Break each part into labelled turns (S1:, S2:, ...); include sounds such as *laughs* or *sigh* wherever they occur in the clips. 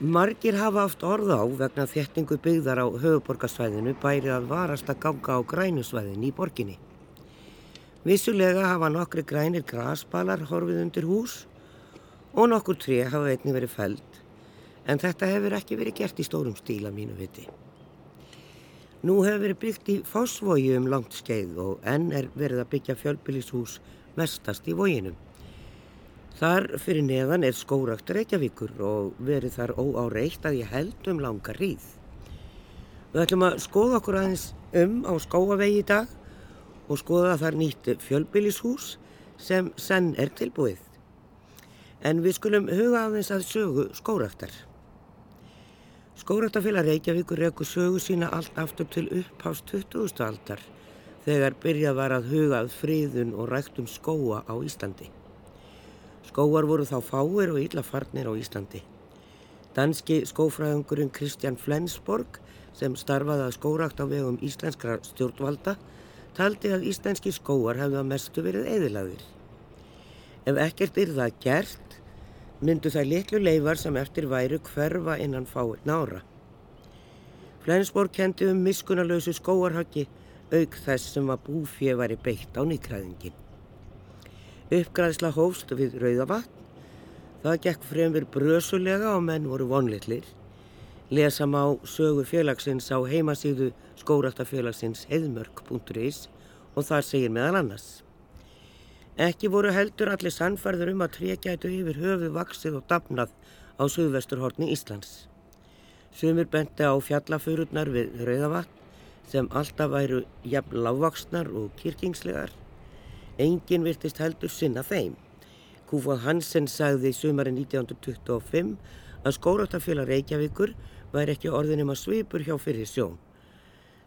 S1: Margir hafa haft orð á vegna þéttingu byggðar á höfuborgarsvæðinu bæri að varast að ganga á grænusvæðinu í borginni. Vissulega hafa nokkri grænir grasbalar horfið undir hús og nokkur tré hafa einni verið fæld en þetta hefur ekki verið gert í stórum stíla mínu viti. Nú hefur verið byggt í fósvogi um langt skeið og enn er verið að byggja fjölbylishús vestast í vóginum. Þar fyrir neðan er skórakt Reykjavíkur og verið þar óáreitt að ég held um langa ríð. Við ætlum að skoða okkur aðeins um á skóavegi í dag og skoða þar nýtt fjölbylishús sem senn er tilbúið. En við skulum huga aðeins að sögu skóraktar. Skóraktafélag Reykjavíkur reyku sögu sína allt aftur til upphást 20. aldar þegar byrjað var að hugað friðun og ræktum skóa á Íslandi. Skóar voru þá fáir og íllafarnir á Íslandi. Danski skófræðungurinn Kristján Flensborg sem starfaði að skórakt á vegum íslenskra stjórnvalda taldi að íslenski skóar hefði að mestu verið eðilaðir. Ef ekkert er það gert, myndu það litlu leifar sem eftir væru hverfa innan fáir nára. Flensborg kendi um miskunalösu skóarhaggi auk þess sem að búfið væri beitt á nýkræðingin. Uppgræðsla hófst við Rauðavatn. Það gekk fremur brösulega og menn voru vonleitlir. Lesa má sögu félagsins á heimasíðu skóraktafélagsins heðmörk.is og það segir meðal annars. Ekki voru heldur allir sannfærður um að trekjætu yfir höfu vaksið og dapnað á söðvesturhorni Íslands. Sumir benti á fjallafururnar við Rauðavatn sem alltaf væru jafn lágvaksnar og kirkingslegar Engin virtist heldur sinna þeim. Kúfað Hansen sagði í sumari 1925 að skóraktafélag Reykjavíkur væri ekki orðinum að svipur hjá fyrir sjón.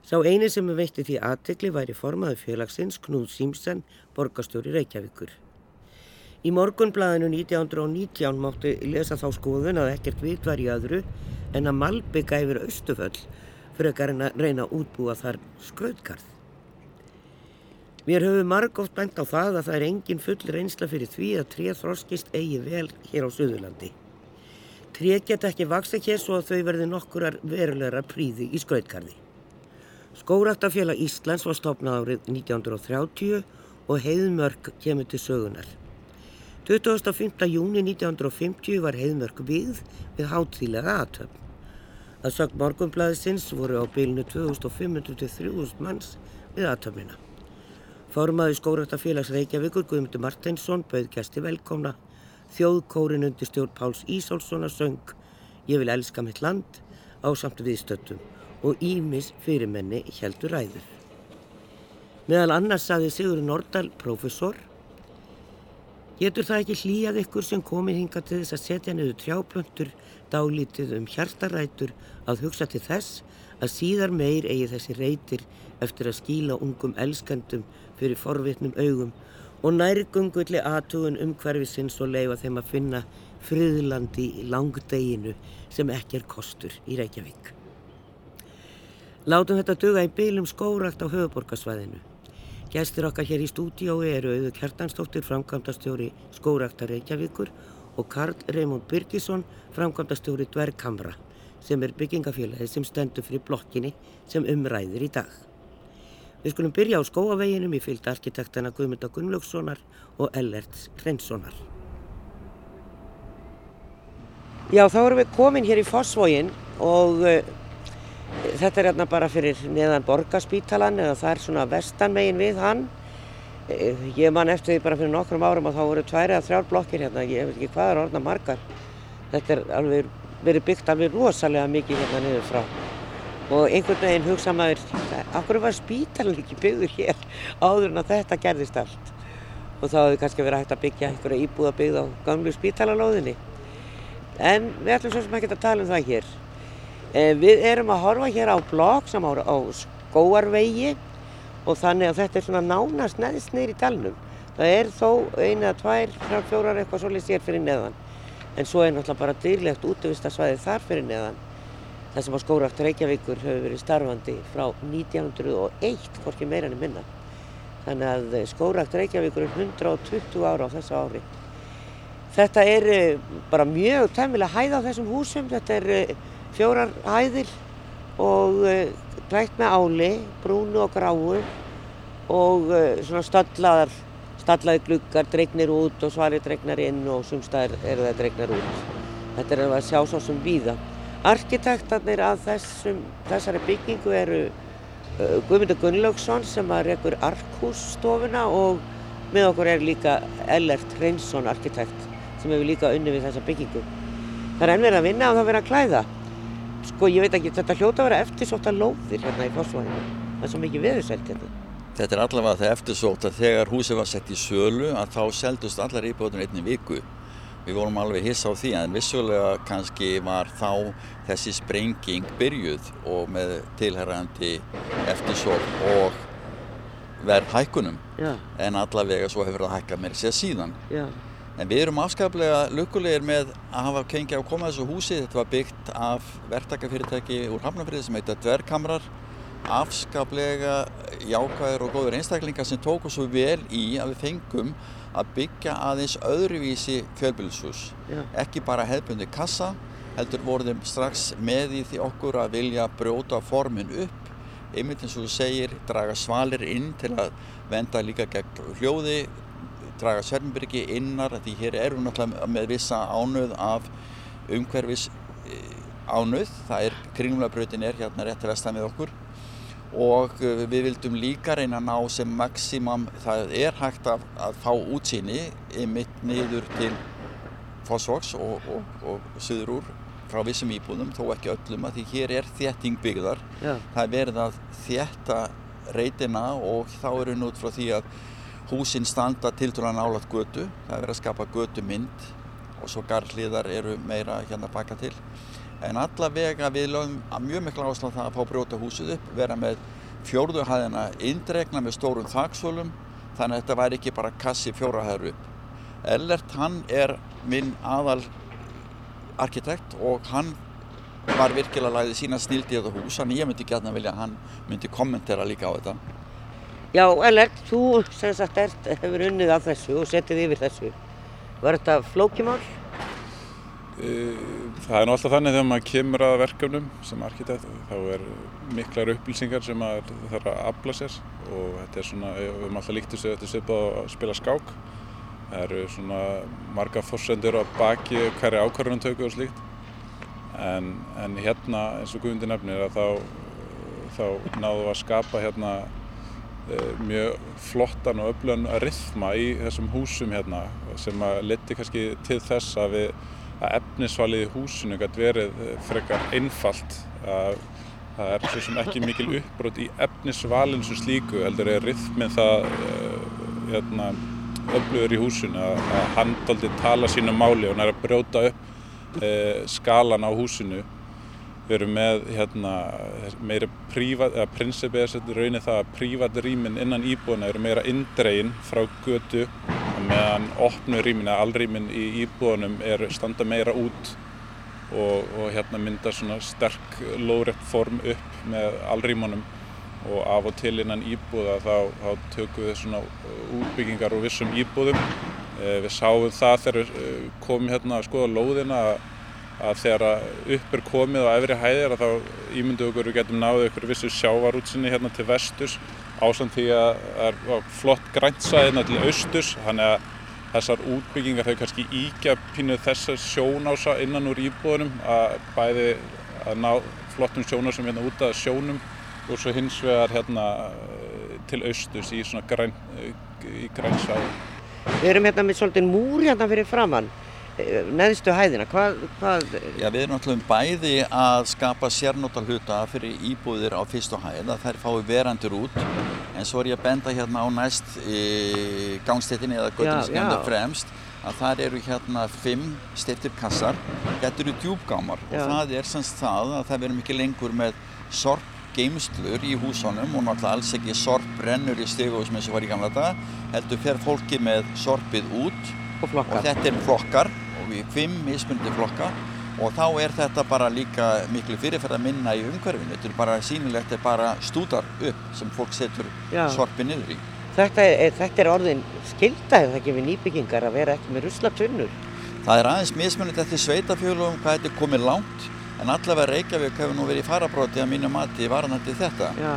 S1: Sá eini sem veitti því aðtekli væri formaðu félagsins Knúð Símsen, borgastjóri Reykjavíkur. Í morgunblæðinu 1919 máttu lesa þá skoðun að ekkert vit var í öðru en að Malbygga yfir Östuföll fyrir að reyna að útbúa þar skrauðkarð. Mér höfum margótt bænt á það að það er engin full reynsla fyrir því að tréð þroskist eigi vel hér á Suðurlandi. Tréð geta ekki vaksa hér svo að þau verði nokkurar verulegra príði í skrautkarði. Skóraktafélag Íslands var stopnað árið 1930 og heiðmörk kemur til sögunar. 25. júni 1950 var heiðmörk byggð við hátþýlega aðtöfn. Það sög morgunblæðisins voru á bylnu 2500-3000 manns við aðtöfnina. Formaði skóraktafélags Reykjavíkur Guðmundur Martinsson bauð gæsti velkomna. Þjóðkórin undir stjórn Páls Ísólfssonar söng Ég vil elska mitt land á samt viðstöttum og Ímis fyrirmenni heldur ræður. Meðal annars saði Sigur Nordal, professor Getur það ekki hlýjað ykkur sem komið hinga til þess að setja niður trjáplöntur dálítið um hjartarætur að hugsa til þess að síðar meir eigi þessi reytir eftir að skíla ungum elskandum fyrir forvitnum augum og nærgungulli aðtugun um hverfisins og leifa þeim að finna friðlandi í langdeginu sem ekki er kostur í Reykjavík. Látum þetta duga í bylum skórakt á höfuborgarsvæðinu. Gæstir okkar hér í stúdiói eru auðu Kjartansdóttir, framkvæmdastjóri skórakta Reykjavíkur og Karl Raymond Birgisson, framkvæmdastjóri Dverghamra sem er byggingafélagi sem stendur fyrir blokkinni sem umræðir í dag. Við skulum byrja á skóaveginum í fylgd arkitektana Guðmynda Gunnlaugssonar og Ellerts Trenssonar. Já, þá erum við komin hér í Fossvógin og uh, þetta er hérna bara fyrir neðan borgarspítalan eða það er svona vestanvegin við hann. Uh, ég man eftir því bara fyrir nokkrum árum að þá voru tværi að þrjár blokkir hérna, ég veit ekki hvað er orðna margar. Þetta er alveg verið byggt alveg rosalega mikið hérna niður frá. Og einhvern veginn hugsa maður okkur var spítalinn ekki byggður hér áður en að þetta gerðist allt? Og þá hefði kannski verið hægt að byggja einhverja íbúða byggð á gamlu spítalalóðinni. En við ætlum svo sem ekki að tala um það hér við erum að horfa hér á blokk sem á, á skóarvegi og þannig að þetta er svona nánast neðst neyri í dalnum það er þó eina, tvær, þrjá, fjórar eitthvað svolítið sér fyrir neðan en svo er náttúrulega bara dýrlegt útvistasvæði þar fyrir neðan þar sem að skóraktur Reykjavíkur hefur verið starfandi frá 1901, hvorki meirann er minna. Þannig að skóraktur Reykjavíkur er 120 ára á þessu ári. Þetta er eh, bara mjög tæmilega hæð á þessum húsum. Þetta er eh, fjórar hæðir og drækt með áli, brúnu og gráu og svona stallaðar, stallaði gluggar, dregnir út og svari dregnar inn og sumstaðir eru það dregnar út. Þetta er að sjá svo sem víða. Arkitektarnir að þessum, þessari byggingu eru Guðmundur Gunnlaugsson sem að rekur Arkhússtofuna og með okkur er líka Ellert Hreinsson arkitekt sem hefur líka unni við þessa byggingu. Það er ennverð að vinna og það verður að klæða. Sko ég veit ekki, þetta hljóta að vera eftirsótt að lóðir hérna í fórsvæðinu. Það er svo mikið viðursælt hérna.
S2: Þetta er allavega það eftirsótt að þegar húsið var sett í sölu að þá seldust allar íbúðunum einni viku. Við vorum alveg hissa á því en vissulega kannski var þá þessi sprenging byrjuð og með tilherrandi eftirsótt og verð hækkunum Já. en allavega svo hefur það hækkað mér sér síðan. Já. En við erum afskaplega lukkulegir með að hafa kengja á koma þessu húsi. Þetta var byggt af verktakafyrirtæki úr Hafnarfriði sem heita Dverkamrar. Afskaplega jákvæður og góður einstaklingar sem tóku svo vel í að við fengum að byggja aðeins öðruvísi fjölbílushús. Ekki bara hefðbundi kassa, heldur voruðum strax með í því okkur að vilja brjóta formin upp. Einmitt eins og þú segir, draga svalir inn til að venda líka gegn hljóði, draga Svernbyrgi innar því hér erum við náttúrulega með vissa ánöð af umhverfis eh, ánöð, það er kringlumlabröðin er hérna rétt að vestan við okkur. Og eh, við vildum líka reyna að ná sem maximum, það er hægt að, að fá útsýni mitt niður til Fossvoks og, og, og söður úr frá vissum íbúðum, þó ekki öllum að því hér er þétting byggðar, Já. það er verið að þétta reytina og þá eru nút frá því að Húsinn standa til dæla nálat götu, það er verið að skapa götu mynd og svo garðliðar eru meira hérna baka til. En allavega við lögum mjög miklu áslag það að fá brjóta húsið upp, vera með fjórðuhæðina indregna með stórum þaksvölum, þannig að þetta væri ekki bara kassi fjórahæður upp. Ellert hann er minn aðal arkitekt og hann var virkilega lagðið sína snildi í þetta hús, þannig ég myndi gætna vilja að hann myndi kommentera líka á þetta.
S1: Já, Ellert, þú sem sagt ert, hefur unnið af þessu og settið yfir þessu. Var þetta flókimál?
S3: Það er nú alltaf þannig þegar maður kemur að verkefnum sem arkitekt þá er miklar upplýsingar sem maður þarf að afla sér og þetta er svona, við höfum alltaf líkt þessu þetta svipað að spila skák. Það eru svona marga fórsendur á baki hverja ákvarðunumtöku og slíkt en, en hérna eins og Guðmundi nefnir að þá, þá náðu að skapa hérna Eh, mjög flottan og öflugan rithma í þessum húsum hérna sem að leti kannski til þess að, við, að efnisvalið í húsinu gæti verið frekar einfalt. Að það er svo sem ekki mikil uppbrot í efnisvalin svo slíku heldur er rithminn það eh, hérna, öflugur í húsinu að, að handaldi tala sínu máli og næra brjóta upp e, skalan á húsinu Við erum með hérna, meira prívat, eða prinsipið er þetta raunin það að prívatrýmin innan íbúðina eru meira indregin frá götu meðan opnu rýmin eða allrýmin í íbúðunum er standa meira út og, og hérna mynda svona sterk lóðrætt form upp með allrýmunum og af og til innan íbúða þá, þá tökum við svona útbyggingar og vissum íbúðum. Eh, við sáum það þegar við eh, komum hérna að skoða lóðina að að þegar upp er komið á efri hæðir að þá ímyndu okkur við getum náðu ykkur vissu sjávarútsinni hérna til vesturs ásamt því að það er flott græntsæðina til austurs þannig að þessar útbyggingar þau kannski íkja pínu þessar sjónása innan úr íbúðunum að bæði að ná flottum sjónásum hérna út af sjónum og svo hins vegar hérna til austurs í svona græn, græntsæði.
S1: Við erum hérna með svolítið múr hérna fyrir framann neðstu hæðina, hvað, hvað?
S2: Já, við erum náttúrulega bæði að skapa sérnóta hluta fyrir íbúðir á fyrstu hæð, að þær fái verandur út, en svo er ég að benda hérna á næst gangstéttinni eða sem enda fremst, að það eru hérna fimm stiftir kassar, þetta eru djúbgámar og það er semst það að það verðum ekki lengur með sorp geimstlur í húsunum og náttúrulega alls ekki sorp brennur í stegum eins og var í gamla daga, heldur fer fólki með sorpið út. Og, og þetta er flokkar við fimm mismundi flokka og þá er þetta bara líka miklu fyrirferð að minna í umhverfinu. Þetta er bara sínilegt, þetta er bara stúdar upp sem fólk setur sorpi niður í.
S1: Þetta er, þetta er orðin skilda eða ekki við nýbyggingar að vera ekki með ruslapsunnur?
S2: Það er aðeins mismunit eftir sveitafjölum hvað þetta er komið langt en allavega Reykjavík hefur nú verið í farabróti að mínu mati varnandi þetta
S1: Já,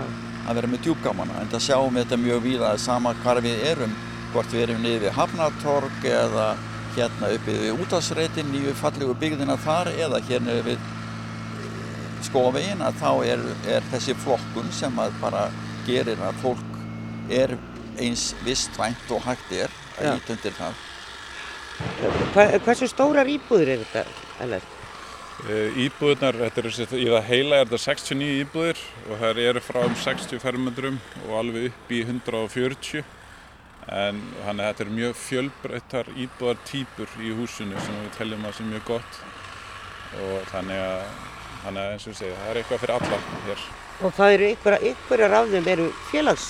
S2: að vera með djúpgámana en það sjáum við þetta mjög víða sama hvar við erum hvort við erum niður við Hafnatorg eða hérna uppið við útásreitin nýju fallegu byggðina þar eða hérna við skóvegin að þá er, er þessi flokkun sem að bara gerir að fólk er eins vistvænt og hægt er að
S1: Já.
S2: íta undir það.
S1: Hva, hversu stórar íbúðir er þetta, Ellert?
S3: Eh, Íbúðirnar, þetta er í það heila er þetta 69 íbúðir og þær eru frá um 60 fermetrum og alveg upp í 140 en þannig að þetta er mjög fjölbreyttar íbúðartýpur í húsinu sem við teljum að sem mjög gott og þannig að, þannig að eins og við segja, það er eitthvað fyrir alla hér.
S1: Og það eru einhverja, einhverjar af þeim eru félags,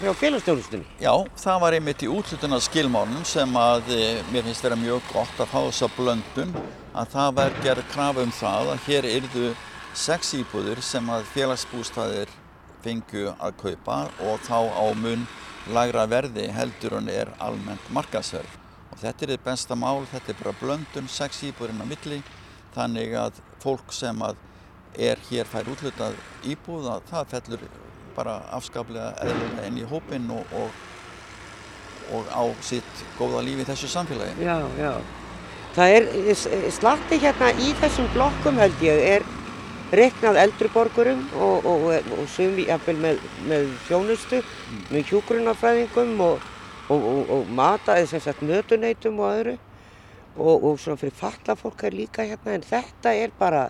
S1: frá félagsstjónustunni.
S2: Já, það var einmitt í útlutuna skilmánum sem að e, mér finnst vera mjög gott að fá þessa blöndun að það var gerð krafa um það að hér yrðu sex íbúðir sem að félagsbústaðir fengju að kaupa og þá á mun lagra verði heldur en er almennt markasverð. Og þetta er þið besta mál, þetta er bara blöndun, sex íbúðirinn á milli þannig að fólk sem að er hér fær útlutað íbúð að það fellur bara afskaplega eðlulega inn í hópinn og, og, og á sitt góða lífi í þessu samfélagi.
S1: Já, já. Það er slatti hérna í þessum blokkum held ég er reiknað eldriborgurum og, og, og sumi jafnvel með, með þjónustu, með hjúgrunarfræðingum og, og, og, og mata, eða sem sagt mötuneytum og öðru. Og, og svona fyrir falla fólk er líka hérna en þetta er bara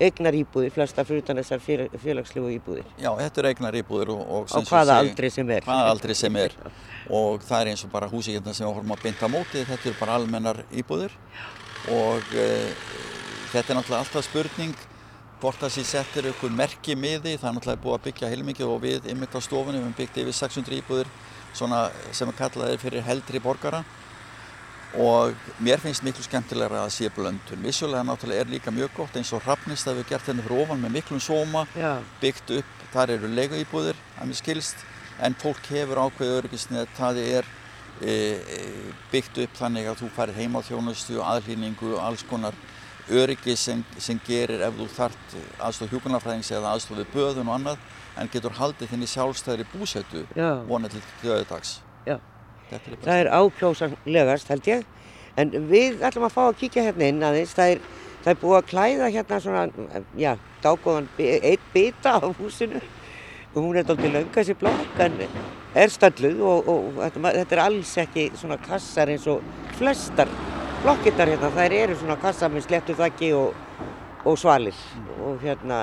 S1: eignar íbúðir, flesta fyrir utan þessar félag, félagslegu íbúðir.
S2: Já, þetta er eignar íbúðir og, og svo
S1: hvaða aldri sem er.
S2: hvaða aldri sem er. Og það er eins og bara húsi hérna sem við horfum að bynda á móti, þetta eru bara almennar íbúðir. Og e, þetta er náttúrulega alltaf spurning hvort það sé settir ykkur merki miði, það er náttúrulega búið að byggja heilmikið og við ymmit á stofunni, við höfum byggt yfir 600 íbúðir svona sem er kallaðir fyrir heldri borgara og mér finnst miklu skemmtilegra að sé blöndun. Vissulega náttúrulega er líka mjög gott eins og Hrafnist að við gert henni fyrir ofan með miklum sóma
S1: Já,
S2: byggt upp, þar eru leiguíbúðir að mér skilst, en fólk hefur ákveðið öryggisnið, það er e, e, byggt upp þannig að þú farir heim á þjónustu, aðlýningu alls konar öryggi sem, sem gerir ef þú þart aðstof hjúkunarfræðings eða aðstof við böðun og annað en getur haldið þinni sjálfstæðri búsettu
S1: já.
S2: vonað til döðdags.
S1: Já.
S2: Er
S1: Það er ákjósanlegast held ég. En við ætlum að fá að kíkja hérna inn aðeins. Það er, það er búið að klæða hérna svona, já, dágóðan einn bita af húsinu. Og hún er dálítið löng þessi blokk en er stölluð og, og þetta, þetta er alls ekki svona kassar eins og flestar blokkirnar hérna. Þær eru svona kassar með slettu þakki og, og svalir. Og hérna,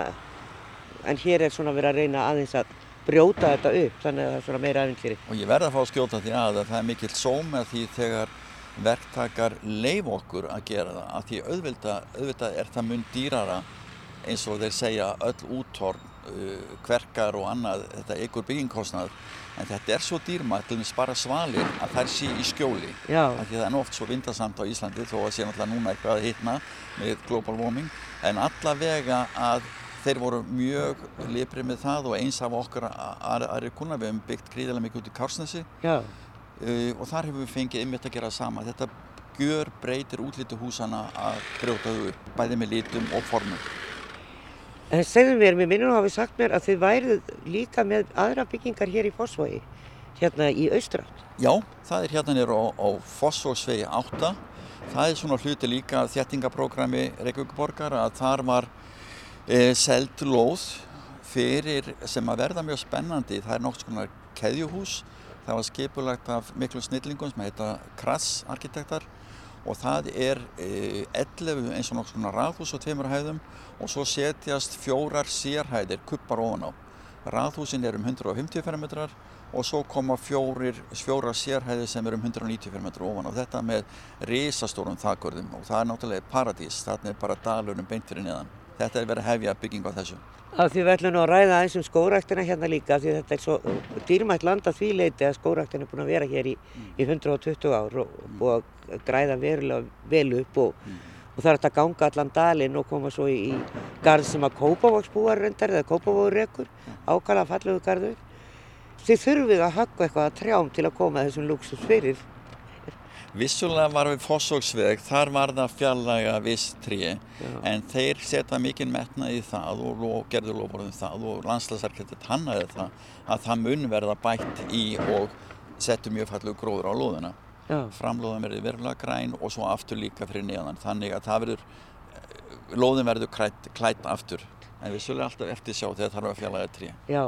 S1: en hér er svona verið að reyna aðeins að brjóta þetta upp þannig að það er svona meira aðeins
S2: Og ég verð að fá að skjóta því að, að það er mikill sóm með því þegar verktakar leif okkur að gera það. Af því auðvitað, auðvitað er það mun dýrara eins og þeir segja öll úttorn, kverkar og annað, þetta ykkur byggingkostnað. En þetta er svo dýrmætt, til dæmis bara svalir, að þær sé í skjóli.
S1: Já.
S2: Af því það er nú oft svo vindasamt á Íslandi, þó að sé náttúrulega núna eitthvað að hitna með global warming. En allavega að þeir voru mjög liprið með það og eins af okkar aðri kuna, við hefum byggt gríðilega mikið út í Kársnesi
S1: Já.
S2: uh, og þar hefur við fengið einmitt að gera sama. Þetta gjör breytir útlítu húsana að brjóta þau upp, bæði með litum og formum.
S1: En segðu mér, mér minnum að hafi sagt mér að þið værið líka með aðra byggingar hér í Fossvogi, hérna í Austrátt.
S2: Já, það er hérna nýr á, á Fossósvegi 8. Það er svona hluti líka af þéttingaprógrami Reykjavíkuborgar að þar var e, seld lóð fyrir sem að verða mjög spennandi. Það er nokks konar keðjuhús. Það var skipulagt af miklu snillingum sem heita Krass arkitektar og það er e, 11 eins og nokks konar raðhús á tveimur hæðum og svo setjast fjórar sérhæðir kuppar ofan á. Raðhúsin er um 150 fermetrar og svo koma fjórir, fjórar sérhæðir sem er um 190 fermetrar ofan á. Þetta með risastórum þakkurðum og það er náttúrulega paradís, þarna er bara dalurum beint fyrir neðan. Þetta er verið að hefja bygging á þessu.
S1: Að því við ætlum að ræða aðeins um skóræktina hérna líka því þetta er svo dýrmætt land að því leiti að skóræktin er búin að vera hér í, í 120 ár og búið að græða verulega vel upp og, og það er að ganga allan dalinn og koma svo í, í garð sem að Kópavogsbúar reyndar eða Kópavogur rekur, ákala fallegu garður. Þið þurfið að höggva eitthvað að trjám til að koma þessum luxus fyrir.
S2: Vissulega var við Fossóksveg, þar var það fjallega vist trí en þeir setja mikið metna í það og, og gerðu lofórðum það og landslagsarkitektur hannaði það að það mun verða bætt í og settu mjög fallu gróður á lóðuna. Framlóðan verður verulega græn og svo aftur líka fyrir neðan þannig að verður, lóðin verður klætt, klætt aftur en við svolítið alltaf eftir sjá þegar það er að fjallaða trí.
S1: Já,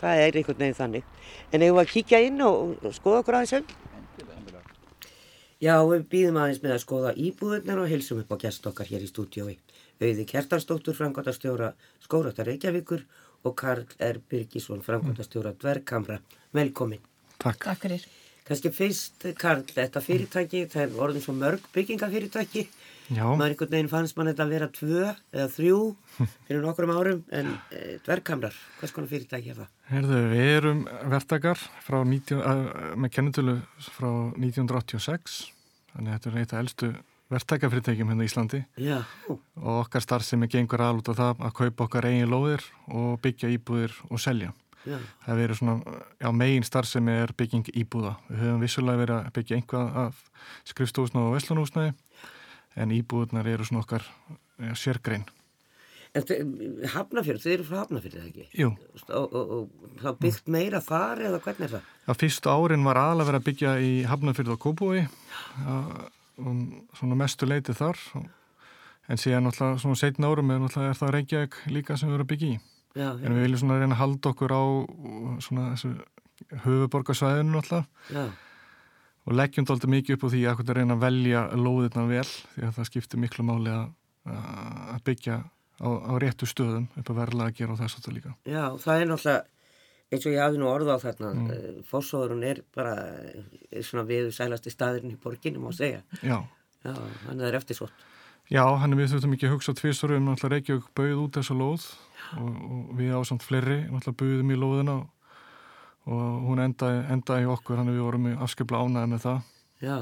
S1: það, er einhvern veginn þannig. En eigum við að kíkja inn og, og skoða okkur aðeins um? Já, við býðum aðeins með að skoða íbúðunar og hilsum upp á gæst okkar hér í stúdiói. Auði Kjartarsdóttur, framkvæmtastjóra Skóratar Reykjavíkur og Karl R. Birgisson, framkvæmtastjóra Dverkamra. Velkomin.
S4: Takk.
S5: Takk fyrir.
S1: Kannski fyrst, Karl, þetta fyrirtæki, það er orðin svo mörg byggingafyrirtæki.
S4: Já.
S1: Maður einhvern veginn fannst mann þetta að vera tvö eða þrjú *laughs* fyrir nokkrum árum, en e, Dverkamrar, hvers konar fyrirtæki er það?
S4: Herðu, við erum verktakar frá 19, uh, með kennitölu frá 1986, þannig að þetta er eitt af elstu verktakafyrirtækjum hérna í Íslandi
S1: Já,
S4: og okkar starfsemi gengur alveg á það að kaupa okkar eigin lóðir og byggja íbúðir og selja.
S1: já,
S4: Það verið svona, já, megin starfsemi er bygging íbúða. Við höfum vissulega verið að byggja einhvað af skrifstofusnaði og veslanúsnaði en íbúðunar eru svona okkar sérgrein.
S1: Hafnafjörð, þið eru frá Hafnafjörð eða ekki?
S4: Jú,
S1: Og, og, og það byggt meira þar eða hvernig er það?
S4: að fyrstu árin var aðalega verið að byggja í Hafnarfyrð og Kópúi og svona mestu leiti þar en síðan náttúrulega svona setna árum er náttúrulega er það Reykjavík líka sem við erum að byggja í.
S1: Já, já,
S4: En við viljum svona reyna að halda okkur á svona þessu höfuborgarsvæðinu náttúrulega
S1: já,
S4: og leggjum þetta mikið upp á því að reyna að velja lóðirna vel því að það skiptir miklu máli að, að byggja á, á réttu stöðum upp að verla að gera og þess að það líka.
S1: já, það er náttúrulega eins og ég hafði nú orða á þarna
S4: Mm.
S1: mm. Fossóðurinn er bara er svona viðu sælasti staðurinn í borginni má segja.
S4: Já,
S1: Já, hann er eftir svott.
S4: Já, hann er við þurftum ekki að hugsa tvistur um náttúrulega Reykjavík bauð út þessa lóð og, og við ásamt fleiri náttúrulega bauðum í lóðina og, hún endaði, endaði okkur hann við vorum afskipla ánæði með það
S1: Já,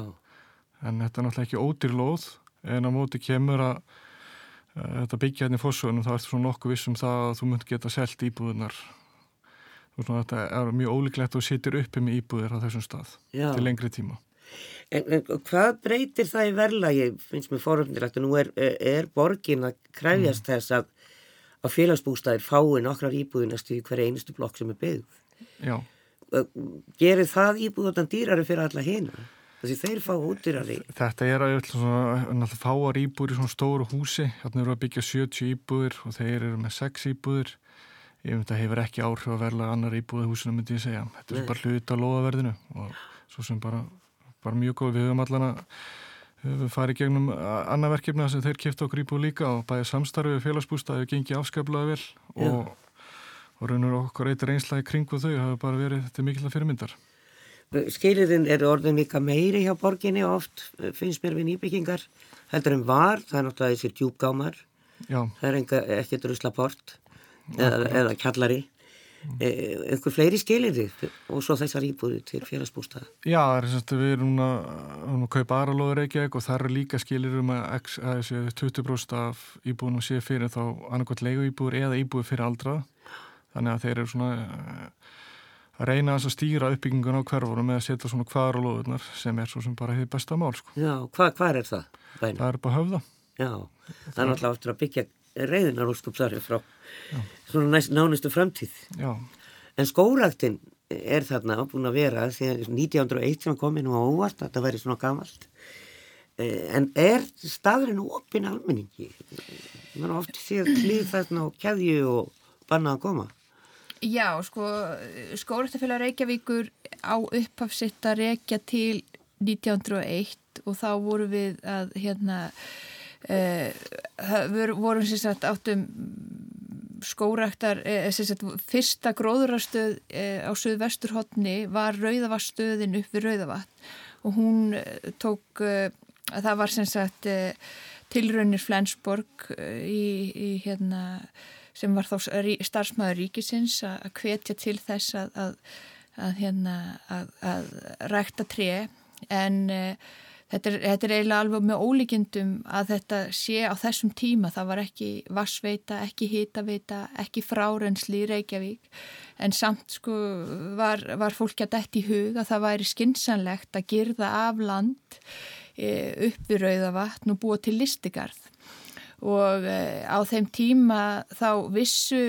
S4: en þetta er náttúrulega ekki ódýr lóð en á móti kemur að þetta byggja hérna í fórsögunum þá ertu svona nokkuð viss um það að þú munt geta selt íbúðunar svona þetta er mjög ólíklegt og situr uppi með íbúðir á þessum stað
S1: já.
S4: til lengri tíma.
S1: En, en hvað breytir það í verðlagi, finnst mér foröfnilegt, og nú er, er borgin að kræfjast þess að, að félagsbústæðir fái nokkrar íbúðinast í hverja einustu blokk sem er byggð.
S4: Já.
S1: Gerir það íbúðan dýrari fyrir alla hina? Þessi þeir fá útdýrari.
S4: Þetta er að svona, fáar íbúður í svona stóru húsi, hérna eru að byggja 70 íbúður og þeir eru með 6 íbúður. Ég veit að hefur ekki áhrif að verla annar íbúði húsinu myndi ég segja. Þetta er bara hlut á loðaverðinu og svo sem bara, bara mjög góð. Við höfum allan að við farið gegnum annað verkefna sem þeir kipta okkur íbúð líka og bæði samstarfið félagsbústaði gengi afskaplega vel og, og raunur okkur eitthvað reynslega í kringu þau hafa bara verið þetta mikilvæg fyrirmyndar.
S1: Skilirinn eru orðin líka meiri hjá borginni oft finnst mér við nýbyggingar heldur en var, það er náttúrulega þessir djúbgámar,
S4: Já,
S1: það er enga, ekkert ruslaport eða, eða kjallari. E, einhver fleiri skilirði og svo þessar íbúði til félagsbústaða.
S4: Já, það er semst að við erum núna að kaupa aðra lóður Reykjavík og það eru líka skilir um að, að þessi 20% af íbúðunum sé fyrir þá annarkvæmt leigu íbúður eða íbúður fyrir aldrað. Þannig að þeir eru svona að reyna að stýra uppbyggingun á hverfunum með að setja svona hvaðar á lóðunar sem er svo sem bara hefur besta mál. Sko.
S1: Já, hvað hva er það? Bæna?
S4: Það er bara höfða.
S1: Já, það er náttúrulega aftur að byggja reyðinar úrskupsari frá svona næst, nánustu framtíð.
S4: Já,
S1: En skóraktin er þarna búin að vera því að 1901 sem kom inn á óvart, þetta væri svona gamalt. Eh, En er staðurinn opinn almenningi? Man er oft séð klíð þarna og keðju og banna að koma.
S5: Já, sko, skórættafélag Reykjavíkur á upphafsitt að rekja til 1901 og þá voru við að hérna uh, vorum sagt áttum skóraktar, eh, sem sagt fyrsta gróðurastöð eh, á söðvesturhotni var Rauðavarstöðin upp við Rauðavatt og hún eh, tók, eh, það var eh, tilraunir Flensborg eh, í, í hérna sem var þá starfsmæður ríkisins að hvetja til þess að, að, að, hérna, að, rækta tré. En uh, þetta er, þetta er eiginlega alveg með ólíkindum að þetta sé á þessum tíma, það var ekki vassveita, ekki hitaveita, ekki frárensli í Reykjavík. En samt sko var, var fólki að dætt í hug að það væri skinsanlegt að girða af land e, upp við Rauðavatn og búa til listigarð og e, á þeim tíma þá vissu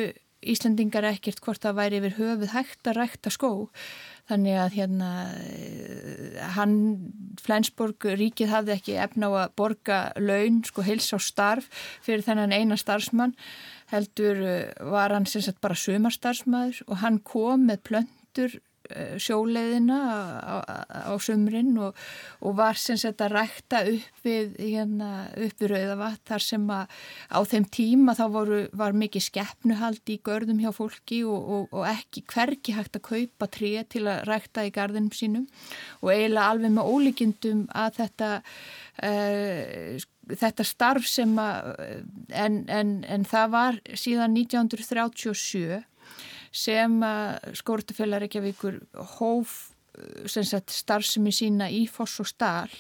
S5: Íslandingar ekkert hvort það væri yfir höfuð hægt að rækta skó. Þannig að hérna hann, Flensborg, ríkið hafði ekki efna á að borga laun, sko heils á starf fyrir þennan eina starfsmann. Heldur var hann sem sagt bara sumarstarfsmæður og hann kom með plöntur Eh, sjóleiðina á, á sumrin og, og var sem sagt að rækta upp við hérna, upp við Rauðavatt þar sem að á þeim tíma þá voru, var mikið skeppnuhald í görðum hjá fólki og, og, og ekki hverki hægt að kaupa tré til að rækta í gardinum sínum. Og eiginlega alveg með ólíkindum að þetta uh, þetta starf sem að en, en, en það var síðan 1937 sem skórtafélag Reykjavíkur hóf sagt, starfsemi sína í foss og stál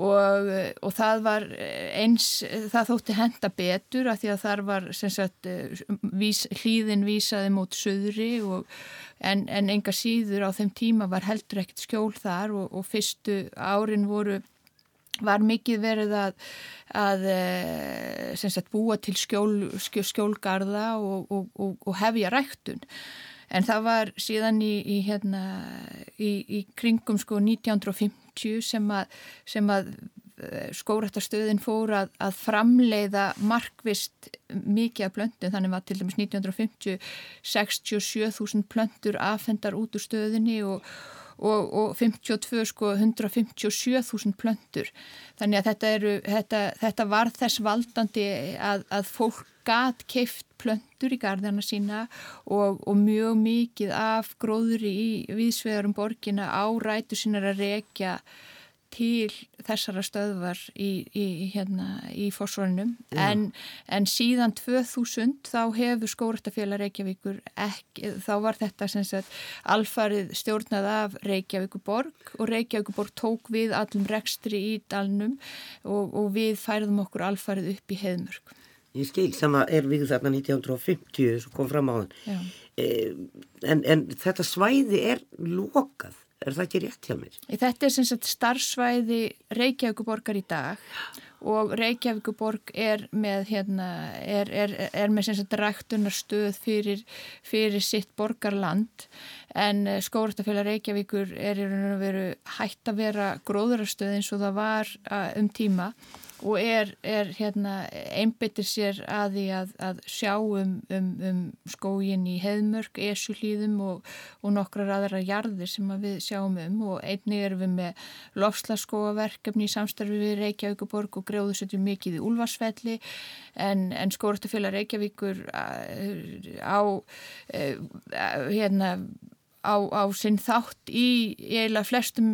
S5: og, og það var eins, það þótti henda betur af því að þar var sagt, vís, hlýðin vísaði mút söðri og, en, en enga síður á þeim tíma var heldur ekkert skjól þar og, og fyrstu árin voru var mikið verið að, að eh, sagt, búa til skjól, skjólgarða og, og, og, og hefja ræktun. En það var síðan í, í, hérna, í, í kringum sko 1950 sem að, sem að eh, skórættarstöðin fór að, að framleiða markvist mikið af plöntum. Þannig var til dæmis 1950 67.000 plöntur afhendar út úr stöðinni og og, og 52 sko 157.000 plöntur. Þannig að þetta, eru, þetta, þetta var þess valdandi að, að fólk gat keift plöntur í gardana sína og, og mjög mikið af gróðri í viðsvegarum borgina á rætu sínar að rekja til þessara stöðvar í, í, hérna, í fórsvörnum en, en síðan 2000 þá hefur skóraftafélag Reykjavíkur ekki, þá var þetta sagt, alfarið stjórnað af Reykjavíkuborg og Reykjavíkuborg tók við allum rekstri í dalnum og, og við færðum okkur alfarið upp í heðmörk.
S1: Ég skil sem að er við þarna 1950 sem kom fram á þann eh, en, en þetta svæði er lokað Er það ekki rétt hjá mér?
S5: Þetta er sem sagt starfsvæði Reykjavíkuborgar í dag og Reykjavíkuborg er með, hérna, er, er, er með sem sagt ræktunarstöð fyrir, fyrir sitt borgarland en eh, skóraftafélag Reykjavíkur er í raun og veru hægt að vera gróðurastöð eins og það var eh, um tíma og er, er hérna, einbyttir sér að því að, að sjá um, um, um skógin í heðmörk, esulíðum og, og nokkrar aðra jarðir sem að við sjáum um. Og einnig erum við með lofslaskóaverkefni í samstarfi við Reykjavíkuborg og greiðu setjum mikið í Úlfarsfelli. En, en skórastafélag Reykjavíkur á hérna á, á sinn þátt í eiginlega flestum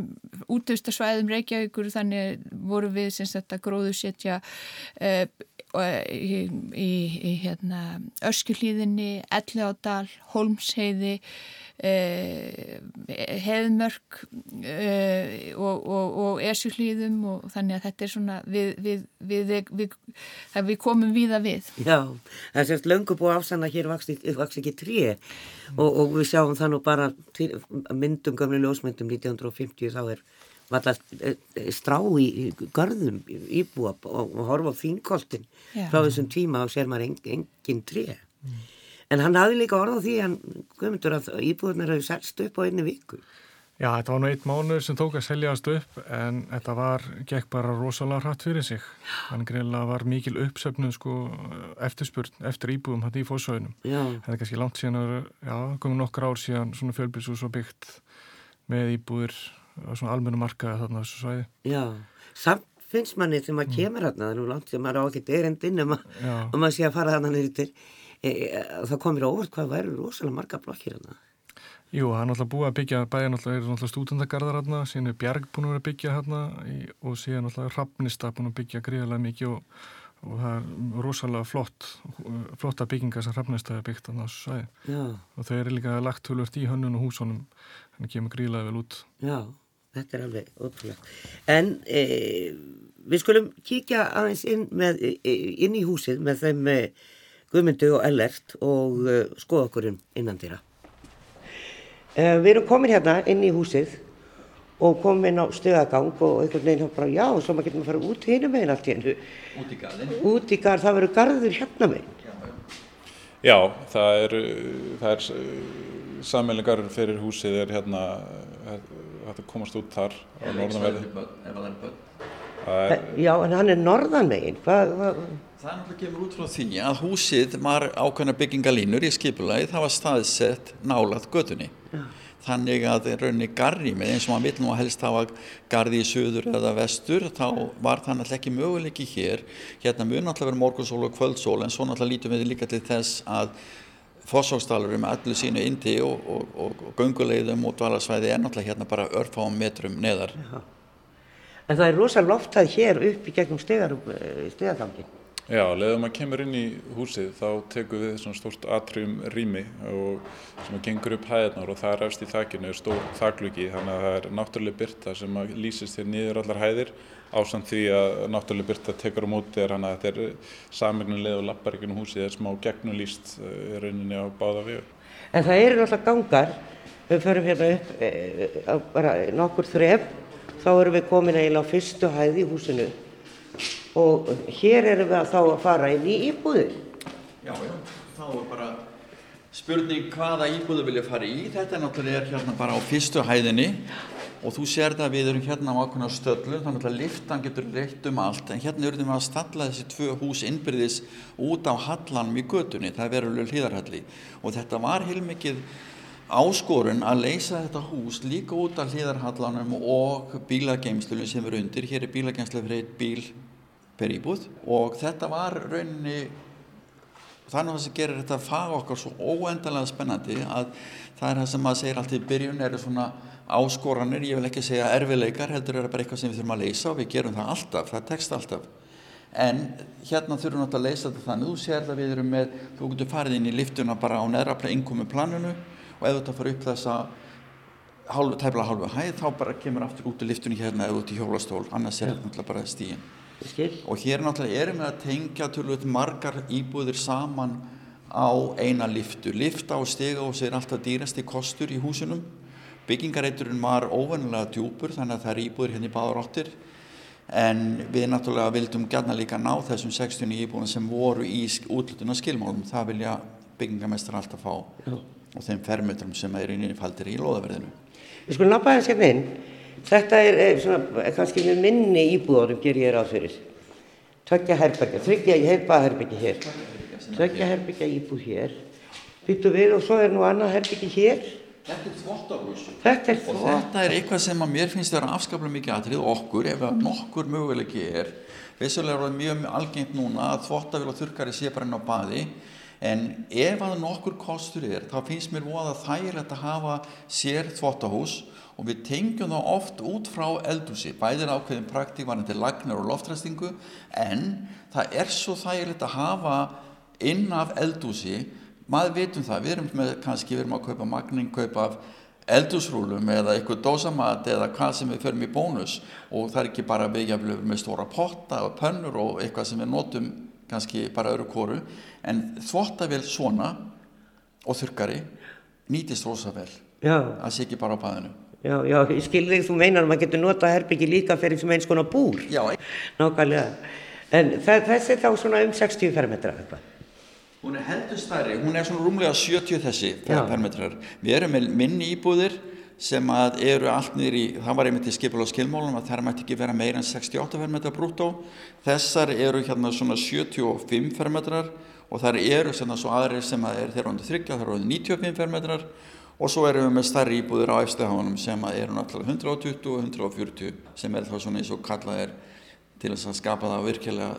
S5: útöfstasvæðum Reykjavíkur þannig voru við þetta gróðu setja uh, í, í, í hérna, Örskjuhlíðinni, Elleádal, Holmsheiði Uh, heðmörk uh, og, og, og esjuhlýðum og þannig að þetta er svona við, við, við, við komum víða við.
S1: Já, það er sérst löngu búið afsanna hér vaks ekki trí og, og við sjáum það nú bara myndum, gamlega ljósmyndum 1950 þá er vallast eh, strá í, garðum íbúa og horfa á fínkoltin frá þessum tíma og sér maður engin, engin trí mm. En hann hafði líka orð á því hann, guðmundur, að íbúðunar hefur selst upp á einni viku.
S4: Já, þetta var nú eitt mánuð sem tók að seljast upp en þetta var, gekk bara rosalega hratt fyrir sig. Þannig greinlega var mikil uppsöfnuð sko eftirspurn eftir íbúðum hann í fósauðinum. Þetta er kannski langt síðan, já, komið nokkar ár síðan svona fjölbilsús og byggt með íbúður á svona almennu markaði þarna þessu svæði.
S1: Já, samt finnst manni þegar maður mm. kemur þarna, það er nú langt sem maður á ekkert erendinn um að maður sé að fara e, e, það komir óvart hvað væri rosalega marga blokkir hérna.
S4: Jú, það er náttúrulega búið að byggja bæði náttúrulega er stúdendagarðar hérna síðan er Bjarg búin að að byggja hérna og síðan náttúrulega Rappnista búin að byggja gríðarlega mikið og, og það er rosalega flott flotta byggingar sem Rappnista er byggt á þessu sæði og þau eru líka lagt hulvört í hönnun og húsunum þannig að það kemur gríðarlega vel út.
S1: Já, þetta er alveg ótrúlega. En e, við skulum kíkja aðeins inn, með, inn í húsið með þeim e, Guðmundu og Ellert og e, skoða okkur innan dýra. E, við erum komin hérna inn í húsið og komin á stöðagang og einhvern veginn bara já, og svo maður getur maður að fara út hínum meginn allt í hennu.
S2: Út í garðin?
S1: Út í garð, það verður garður hérna meginn.
S3: Já, það er, er sammelingar fyrir húsið er hérna að komast út þar á norðanverði.
S2: Ef það er börn.
S1: Er, já, en hann er norðan meginn. Hvað, hvað?
S2: Það er náttúrulega kemur út frá því að húsið var ákveðna byggingalínur í skipulagi, það var staðsett nálað gödunni. Já. Þannig að rauninni garrýmið eins og maður vil nú að helst hafa garði í söður eða vestur, þá var það náttúrulega ekki möguleiki hér. Hérna mun náttúrulega verið morgunsól og kvöldsól en svo náttúrulega lítum við líka til þess að Fossóksdalur með allir sínu indi og, og, og, og gunguleiðum og dvalarsvæði er náttúrulega hérna bara örfáum metrum neðar. Já.
S1: En það er rosalega loftað hér upp í gegnum stegargangin.
S3: Já, leðum að kemur inn í húsið þá tekum við svona stórt atrium rými og sem gengur upp hæðarnar og það er efst í þakkinu stór þakklugi þannig að það er náttúrulega byrta sem að lýsist þér niður allar hæðir ásamt því að náttúrulega byrta tekur á móti er hann að þetta er samegnuleg og lappar ekki um húsið er smá gegnulýst í rauninni á báða við.
S1: En það eru náttúrulega gangar, við förum hérna upp e, bara nokkur þref, þá erum við komin eiginlega á fyrstu hæði í húsinu og hér erum við að þá að fara inn í íbúðir.
S2: Já, já, þá er bara spurning hvaða íbúðu vilja fara í. Þetta er náttúrulega hérna bara á fyrstu hæðinni. Og þú sér það að við erum hérna á ákveðna stöðlu, þannig að liftan getur reitt um allt, en hérna erum við að stalla þessi tvö hús innbyrðis út á hallanum í götunni, það er veruleg hlýðarhalli og þetta var heilmikið áskorun að leysa þetta hús líka út af hlýðarhallanum og bílageimslunum sem eru undir, hér er bílageimsla fyrir eitt bíl per íbúð og þetta var rauninni þannig að það sem gerir þetta fag okkar svo óendalega spennandi að það er það sem maður segir alltaf í byrjun eru svona áskoranir, ég vil ekki segja erfileikar, heldur er það bara eitthvað sem við þurfum að leysa og við gerum það alltaf, það tekst alltaf. En hérna þurfum við að leysa þetta þannig, þú sér það við erum með þú getur farið inn í liftuna bara á neðraplega innkomi planunu og þú þetta fara upp þessa hálfu, tæmla hálfu hæð þá bara kemur aftur út í liftunni hérna eða út í hjólastól, annars er þetta bara stígin og hér náttúrulega erum við að tengja tölvöld margar íbúðir saman á eina liftu lifta og stiga og sér alltaf dýrasti kostur í húsunum. Byggingareiturinn var óvannilega djúpur þannig að það er íbúðir hérna í báðaráttir en við náttúrulega vildum gætna líka ná þessum 60 íbúðum sem voru í útlutuna skilmálum það vilja byggingamestrar alltaf fá Já. og þeim fermetrum sem er inn í faldir í loðaverðinu
S1: Við skulum nappa þess hérna inn Þetta er, er svona, kannski með minni íbúðarum ger ég ráð fyrir. Tökja herbergja, þryggja, herbergja hér. Tökja herbergja íbúð hér. Byttu við og svo er nú annað herbergja hér.
S2: Þetta er þvóttahús.
S1: Þetta er þvóttahús.
S2: Og þetta er eitthvað sem að mér finnst að vera afskaplega mikið aðrið okkur ef að nokkur möguleiki er. Vissulega er það mjög algengt núna að þvóttavil og þurkari sé bara inn á baði en ef að nokkur kostur er þá finnst mér voða þægilegt að hafa sér þvóttahús og við tengjum þá oft út frá eldúsi, bæðir ákveðin praktík varðan til lagnar og loftræstingu en það er svo þægilegt að hafa inn af eldúsi maður veitum það, við erum með kannski við erum að kaupa magning, kaupa af eldúsrúlum eða eitthvað dósamat eða hvað sem við förum í bónus. Og það er ekki bara vegjaflöfur með stóra potta og pönnur og eitthvað sem við notum kannski bara öru kóru en þvottavel svona og þurkari nýtist rosa vel. Að sé ekki bara á paðinu
S1: Já, já, ég skil þig, þú meinar að maður getur nota herbyggi líka fyrir sem eins konar búr.
S2: Já.
S1: Nákvæmlega. En þessi er þá svona um 60 fermetra eitthvað.
S2: Hún er heldur stærri, hún er svona rúmlega 70 þessi fermetrar. Við erum með minni íbúðir sem að eru allt niður í, það var einmitt í skipil og skilmálum að þær mætti ekki vera meira en 68 fermetrar brúttó. Þessar eru hérna svona 75 fermetrar og þar eru svona svo aðrir sem að er þeirra undir þryggja, þar eru 95 fermetrar og svo erum við með starri íbúðir á efstuháðunum sem eru náttúrulega 120 og 140 sem er þá svona eins og kallað er til þess að skapa það virkilega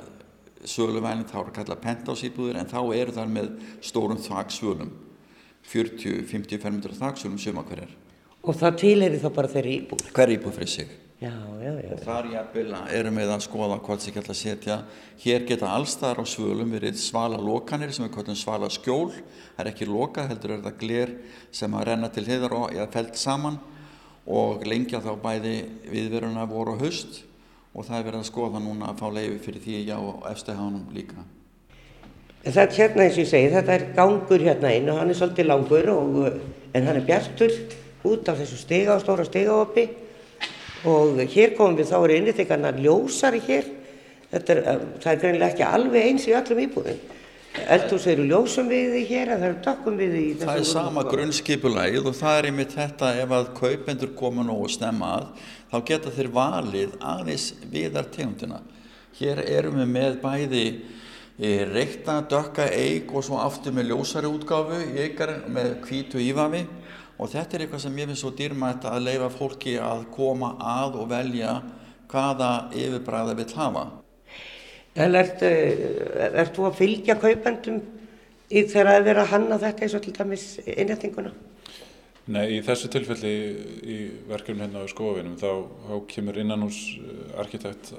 S2: söluvæni, þá er kallað penthouse íbúðir en þá eru þar með stórum þaksvölum 40-50 fermetra þaksvölum suma hverjar
S1: Og það tilir þá bara þeirri íbúð?
S2: Hver íbúð fyrir sig
S1: Já, já, já.
S2: Og þar jafnvel erum við að skoða hvað sem geta að setja. Hér geta allstaðar á svölum verið svala lokanir sem við kallum svala skjól. Það er ekki lokað, heldur er það gler sem að renna til heiðar og eða felt saman og lengja þá bæði viðveruna voru og höst og það er verið að skoða núna að fá leiði fyrir því já og efstihánum líka.
S1: Þetta hérna eins og ég segi, þetta er gangur hérna inn og hann er svolítið langur og, en hann er bjartur út af þessu stiga og stóra stigaoppi og hér komum við þá er innrýttingarna ljósari hér. Er, það er greinilega ekki alveg eins í öllum íbúðum. Eldhús eru ljósum við því hér það eru dökkum við því.
S2: Það er sama grunnskipulægið og það er einmitt þetta ef að kaupendur koma nú og stemma að þá geta þeir valið aðeins viðar tegundina. Hér erum við með bæði e, reykta, dökka, eig og svo aftur með ljósari útgáfu eigarinn með kvítu ífafi og þetta er eitthvað sem ég finnst svo dýrmætt að leifa fólki að koma að og velja hvaða yfirbræða við hafa.
S1: En ert, eh, ert þú að fylgja kaupendum í þegar það er verið að hanna þetta eins og til dæmis innrættinguna?
S3: Nei, í þessu tilfelli í verkefni hérna á skofinum þá, þá kemur innanús eh, arkitekt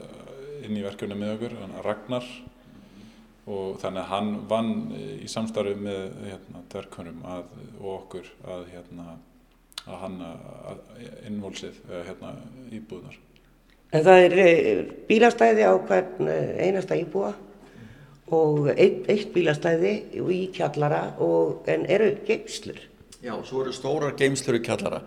S3: inn í verkefni með okkur, Ragnar og þannig að hann vann í samstarfi með hérna, dverkunum og okkur að, hérna, að hanna innvolsið hérna, íbúðnar.
S1: En það er eh, bílastæði á hvern eh, einasta íbúa og eitt, eitt bílastæði í kjallara og, en eru geimslur.
S2: Já, svo eru stórar geimslur í kjallara.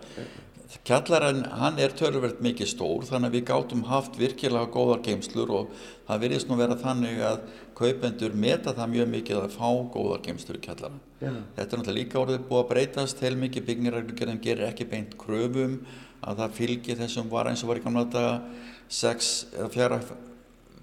S2: Kjallaran, hann er törverð mikið stór þannig að við gátum haft virkilega góðar geimslur og það virðist nú vera þannig að kaupendur meta það mjög mikið að fá góðar geimslur í kjallara. Já. Þetta er náttúrulega líka orðið búið að breytast, heil mikið byggingarreglugjörðum gerir ekki beint kröfum að það fylgir þessum var eins og var í gamla daga 6 eða 4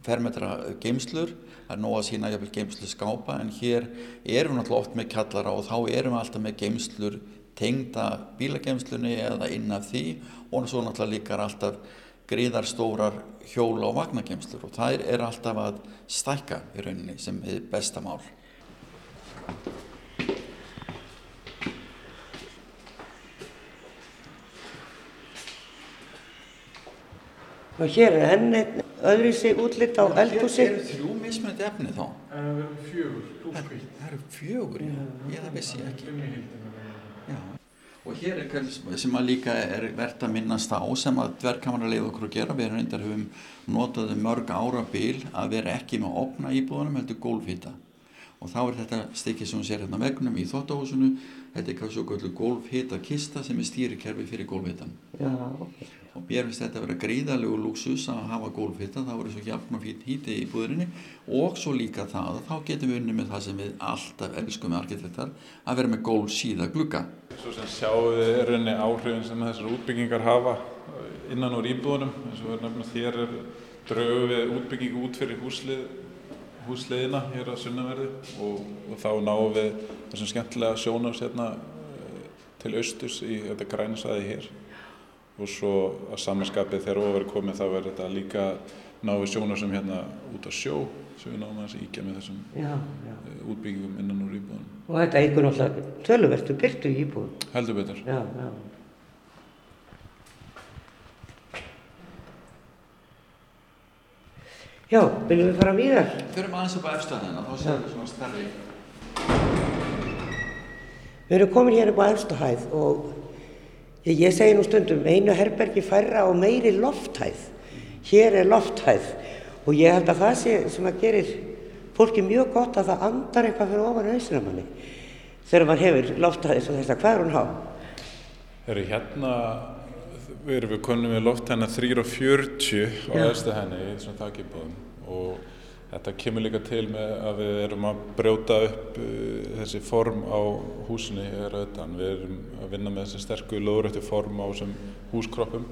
S2: fermetra geimslur það er nóg að sína jáfnveil geimslu skápa en hér erum við náttúrulega oft með kallara og þá erum við alltaf með geimslur tengda bílageimslunni eða inn af því og svo náttúrulega líka er alltaf gríðarstórar hjóla og vagnageimslur og það er alltaf að stækka í rauninni sem er besta mál
S1: Og hér er enn einn öðru sig útlitt á eldhúsi.
S2: Það eru þrjú mismunandi efni þá.
S4: Það eru fjögur,
S2: það, það eru fjögur, já. Ég það vissi ekki. Já. Og hér er eitthvað sem að líka er verðt að minnast á sem að dvergkamara leið okkur að gera. Við erum reyndar höfum notaði mörg ára bíl að vera ekki með opna íbúðunum heldur gólfhýta. Og þá er þetta stikkið sem hún sér hérna vegnum í þóttahúsinu. Þetta er kannski okkur gólfhýta kista sem er stýrikerfi fyrir gólfhýtan. Já, ok og mér finnst þetta að vera gríðalegu luxus að hafa gólfhitta, það voru svo hjálpn og fín híti í búðurinni og svo líka það að þá getum við unni með það sem við alltaf elskum með arkitektar að vera með gólf síða glugga.
S3: Svo sem sjáum við er reyni áhrifin sem þessar útbyggingar hafa innan úr íbúðunum eins og nefnum þér er draugum við útbyggingu út fyrir húslið, húsliðina hér að sunnaverði og, og þá náum við þessum skemmtilega sjónars hérna eh, til austurs í þetta grænasæði hér og svo að samanskapið þegar ofar er komið þá verður þetta líka náðu sjónar sem hérna út á sjó sem við náum að íkja með þessum já, já. Eh, útbyggingum innan úr íbúðunum.
S1: Og þetta eigur náttúrulega tölvertu byrtu í íbúðun.
S3: Heldur betur.
S1: Já, já. Viljum við fara víðar?
S2: Förum aðeins upp á efstæðina, þá séum við svona stærri.
S1: Við erum komin hér upp á efstæðhæð og Ég segi nú stundum, einu herbergi færra og meiri lofthæð. Hér er lofthæð og ég held að það sé sem að gerir fólki mjög gott að það andar eitthvað fyrir ofan auðsina manni þegar maður hefur lofthæði svo þess að hvað er hún há?
S3: Þegar hérna, erum við konum við lofthæðina 3.40 á öðstu henni í þessum takkibóðum og Þetta kemur líka til með að við erum að brjóta upp uh, þessi form á húsinu hér auðvitaðan. Við erum að vinna með þessi sterku löguröfti form á þessum húskroppum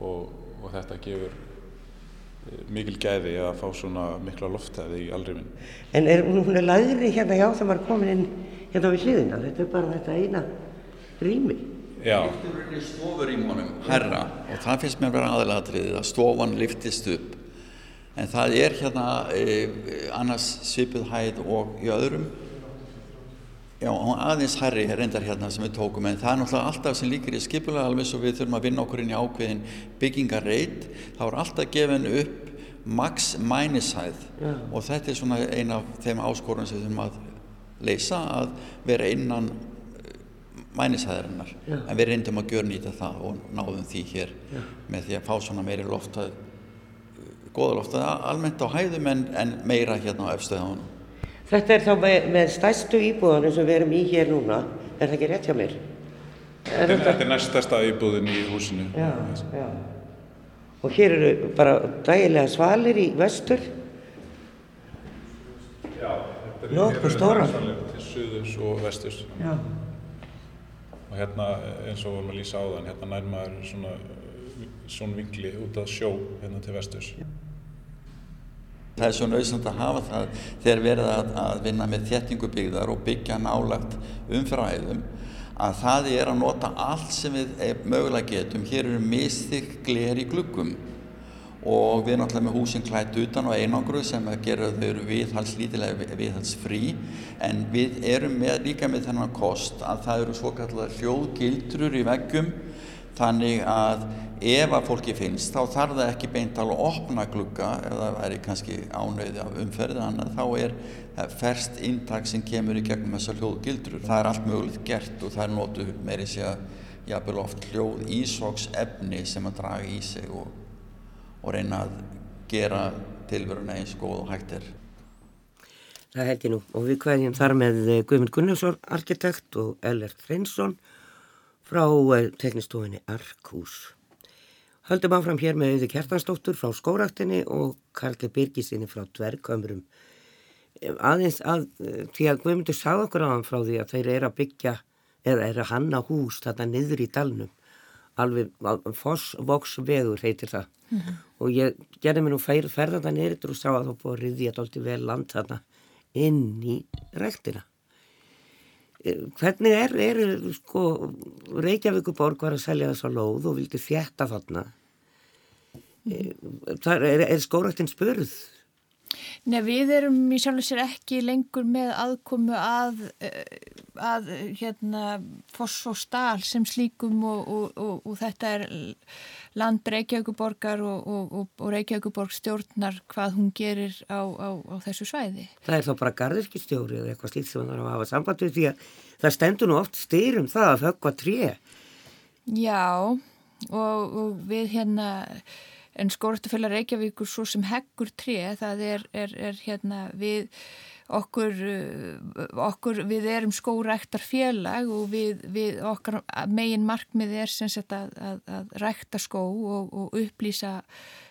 S3: og, og þetta gefur uh, mikil gæði að fá svona mikla loftæði í allrifin.
S1: En er, hún er læðri hérna hjá þegar maður komin inn hérna við hliðina. Þetta er bara þetta eina rými.
S2: Já. Er stofur í mónum, herra, og það finnst mér að vera aðalatriðið að stofan liftist upp. En það er hérna e, annars svipuð hæð og í öðrum. Já, aðeins herri reyndar hérna sem við tókum en það er náttúrulega alltaf sem líkir í skipulega alveg svo við þurfum að vinna okkur inn í ákveðin byggingarreit. Þá er alltaf gefin upp max mænishæð ja. og þetta er svona eina af þeim áskorun sem við þurfum að leysa að vera innan vænisæðarinnar en við reyndum að gjör nýta það og náðum því hér Já. með því að fá svona meiri loftað goða loftað almennt á hæðum en, en meira hérna á efstöðunum.
S1: Þetta er þá með, með stæstu íbúðanum sem við erum í hér núna. Er það ekki rétt hjá mér?
S3: Er þetta er næstasta íbúðin í húsinu.
S1: Já, já. Og hér eru bara dægilega svalir í vestur.
S3: Já, þetta
S1: er nokkuð stóra
S3: til suðus og vesturs.
S1: Já
S3: og hérna eins og vorum að lýsa á þann hérna nær maður svona svona vingli út af sjó hérna til vesturs.
S2: Það er svo nöðsand að hafa það þegar verða að, að vinna með þjettingubíðar og byggja nálagt umfræðum að það er að nota allt sem við mögulega getum. Hér eru mistið gler í gluggum og við alltaf með húsin klætt utan og einangru sem gera þau viðhals lítilega viðhals frí en við erum með, líka með þennan kost að það eru svo kallar hljóðgildrur í veggjum. Þannig að ef að fólki finnst þá þarf það ekki beint alveg að opna glugga eða það væri kannski ánauði af umferði þannig að þá er ferst intak sem kemur í gegnum þessar hljóðgildrur. Það er allt mögulegt gert og það er nótu meiri sé að jafnvel oft hljóð ísóks efni sem að draga í sig og, og reyna að gera tilveruna eins góð og hægt er
S1: Það held ég nú og við kvæðjum þar með Guðmund Gunnarsson arkitekt og Ellert Hreinsson frá eh, teknistofinni Arkhús Höldum áfram hér með auði Kjartansdóttur frá skóraktinni og Karli Birgisinni frá Dvergkömrum. Aðeins að, því að Guðmundur sagði okkur á hann frá því að þeir eru að byggja eða eru að hanna hús þetta niður í dalnum. Alveg Fossvoksvegur heitir það. Mm -hmm. Og ég gerði mér nú ferða það niður og sá að það búið að riðja alltaf vel land þarna inn í rektina. Hvernig er, er sko, Reykjavíkuborg var að selja þessa lóð og vildi þjætta þarna Það er, er skóraktinn spörð?
S5: Nei, við erum í sjálf og sér ekki lengur með aðkomu að, eh, að hérna, foss og stál sem slíkum og, og, og, og þetta er land Reykjavíkuborgar og Reykjavíkuborg stjórnar hvað hún gerir á, á, á þessu svæði.
S1: Það er þá bara gardirkistjóri eða eitthvað slíkt sem það er að hafa samband við því að það stendur nú oft styrum það að höggva tré.
S5: Já, og við hérna en skóratafélag Reykjavíkur svo sem heggur tré það er, er, er hérna við okkur, uh, okkur við erum skóræktar félag og við, við okkar megin markmið er sem sagt að, að, að rækta skó og, og upplýsa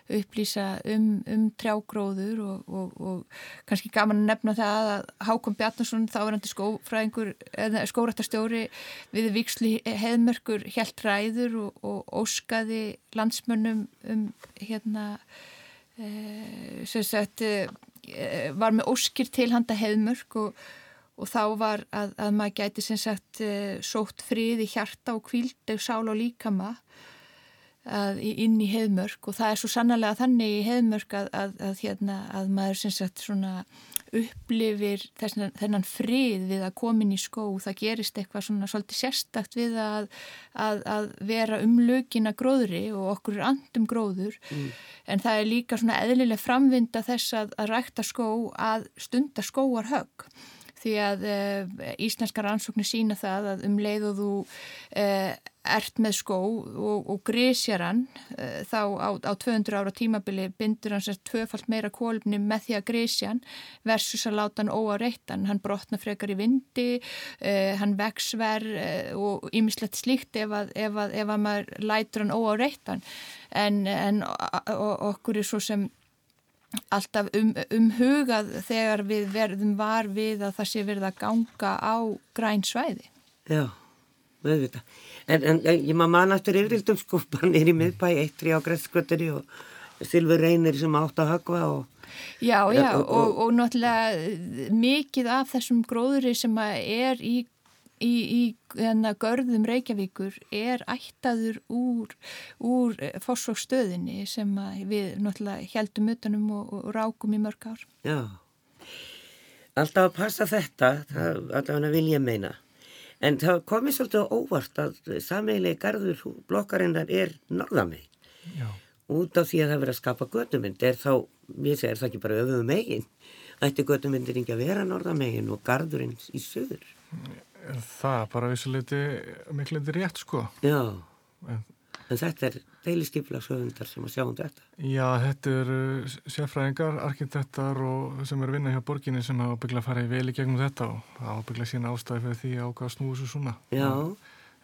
S5: upplýsa um, um trjágróður og, og, og kannski gaman að nefna það að Hákon Bjarnason þáverandi skófræðingur, skórættarstjóri við viksli heðmörkur helt ræður og, og óskaði landsmönnum um hérna e, sagt e, var með óskir til handa heðmörk og Og þá var að, að maður gæti sem sagt e, sótt frið í hjarta og kvíld sál og líkama inn í heðmörk og það er svo sannlega þannig í heðmörk að, að, að hérna, maður sem sagt svona upplifir þessan, þennan frið við að komin í skó, það gerist eitthvað svona svolítið sérstakt við að, að vera umlögin að gróðri og okkur er andum gróður mm. en það er líka svona eðlilega framvinda þess að rækta skó að stunda skóar högg því að e, íslenska rannsóknir sína það að um leið og þú e, ert með skó og, og grísjar hann e, þá á, á 200 ára tímabili bindur hann sér tvöfalt meira kólumni með því að grísja hann versus að láta hann óáreittan, hann. Brotna frekar í vindi, hann veksver og ýmislegt slíkt ef að, ef að, ef að maður lætur hann óáreittan en, en okkur er svo sem alltaf um, umhugað þegar við verðum var við að það sé verið að ganga á græn svæði.
S1: Já, meðvita. En, en ég maður mann aftur yfirildum sko, *laughs* bara nýri miðbæ, eittri á græsskvöldinni og Silfur Reynir sem átt að högva og...
S5: Já, já, og, og, og náttúrulega mikið af þessum gróðuri sem er í í, í hérna, görðum Reykjavíkur er ættaður úr, úr eh, fórsvoksstöðinni sem við náttúrulega heldum utanum og, og rákum í mörg ár.
S1: Já, alltaf að passa þetta, það allavega vil ég meina. En það komið svolítið óvart að sammeilegi garður blokkarinnar er norðameg. Út af því að það verið að skapa gödumynd er þá, ég segir það ekki bara öfum megin, ætti gödumyndir ekki að vera norðamegin og garðurinn í söður.
S4: Það er bara vissuleiti miklundi rétt sko.
S1: Já,
S4: En,
S1: en þetta er deiliskyflagsöfundar sem að sjá um þetta.
S4: já, þetta eru sérfræðingar, arkitektar og sem eru vinna hjá borginni sem hafa byggla að fara í veli gegnum þetta og hafa byggla sína ástæði fyrir því að ákvaða snúi svo svona.
S1: Já,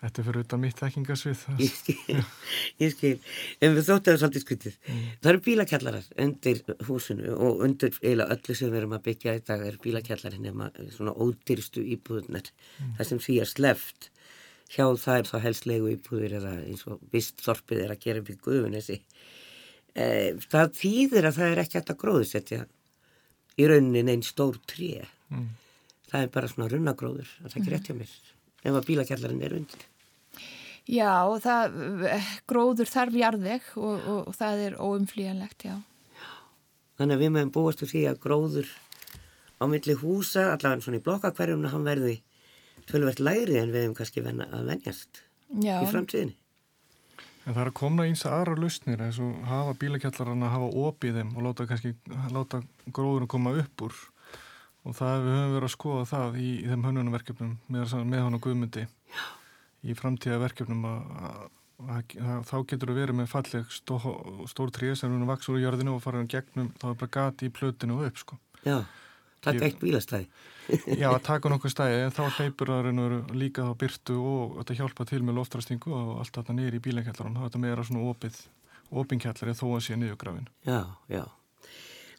S4: Þetta er fyrir utan mitt þekkingasvið. *laughs*
S1: ég skil, ég skil. En við þóttum það svolítið skutið. Það eru bílakjallarar undir húsinu og undir eiginlega öllu sem við erum að byggja í dag er bílakjallarinn nema svona ódyrstu íbúðunar. Það sem því er sleft hjá það er þá helst legu íbúður eða eins og vist þorpið er að gera upp í guðunessi. Eh, það þýðir að það er ekki að gróðsetja í rauninni einn stór tré.
S4: Mm.
S1: Það er bara svona runnagróður, það er ekki rétt hjá mér. Ef að bílakjallarinn er undir.
S5: Já, og það, gróður þarf jarðveg og, og, og það er óumflýjanlegt, já.
S1: Þannig að við meðum búast til því að gróður á milli húsa, allavega svona í blokkakverjumna, hann verði tölvert lægri en við hefum kannski venna að venjast
S5: Já,
S1: í framtíðinni.
S4: En það er að komna eins að aðra lausnir eins og hafa bílakjallarana, hafa opið þeim og láta kannski, láta gróðurinn koma upp úr og það við höfum verið að skoða það í, í þeim hönnunarverkefnum með, með hann og guðmyndi Já. í framtíða verkefnum að, þá getur þú verið með falleg stó, stór tré sem er vaks úr jörðinu og fara um gegnum, þá er bara gati í plötinu og upp sko.
S1: Já, takk eitt bílastæði. *laughs*
S4: Já, að taka nokkuð stæði en þá hleypur það raun og veru líka þá byrtu og þetta hjálpa til með loftrastingu og allt þetta niður í bílakjallarinn, þá er þetta meira svona opið, opinkjallari þó að sé niðurgrafin.
S1: Já, já.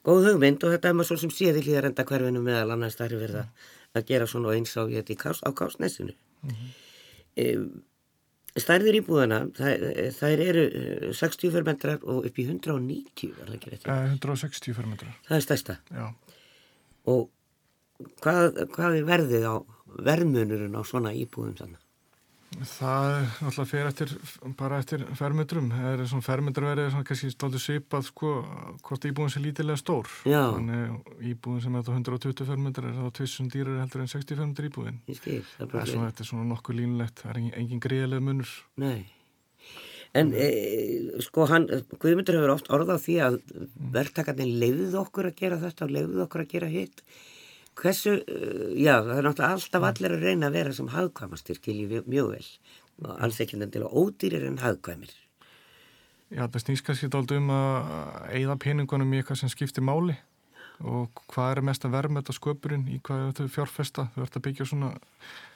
S1: Góð hugmynd og þetta er maður svo sem séð í hlýðarenda hverfinu meðal annars þar er verið að, að gera svona eins á, kás, á kásnesinu. Mm stærðir íbúðana, það, þær eru eh, 60 fermetrar og upp í 190, er það ekki rétt?
S4: Eh, 160 fermetrar,
S1: Það er stærsta.
S4: já.
S1: Og hvað, hvað er verðið á verðmunurinn á svona íbúðum þannig?
S4: Það er alltaf fyrir eftir, bara eftir fermetrum. Það er svona fermetraverið svona kannski stoltið svipað sko hvort íbúin sé lítilega stór.
S1: Já.
S4: Þannig íbúin sem er þetta 120 fermetrar er þá tvissun dýrar heldur en 60 fermetrar íbúin.
S1: Ég skil, það er
S4: svona, svona nokkuð línlegt, það er engin, engin greiðlega munur.
S1: Nei. En e, sko hann, Guðmundur hefur oft orðað því að verktakarnir leiðið okkur að gera þetta og leiðið okkur að gera hitt. Hversu, eh, já, það er náttúrulega alltaf allir að reyna að vera sem hagkvæmastir, skilji mjög vel. Og alls ekki endilega ódýrir en hagkvæmir.
S4: Já, það snýst kannski dálítið um að eigða peningunum í eitthvað sem skiptir máli og hvað er mest að verma þetta sköpurinn í hvað þau fjárfesta. Þau ert að byggja svona,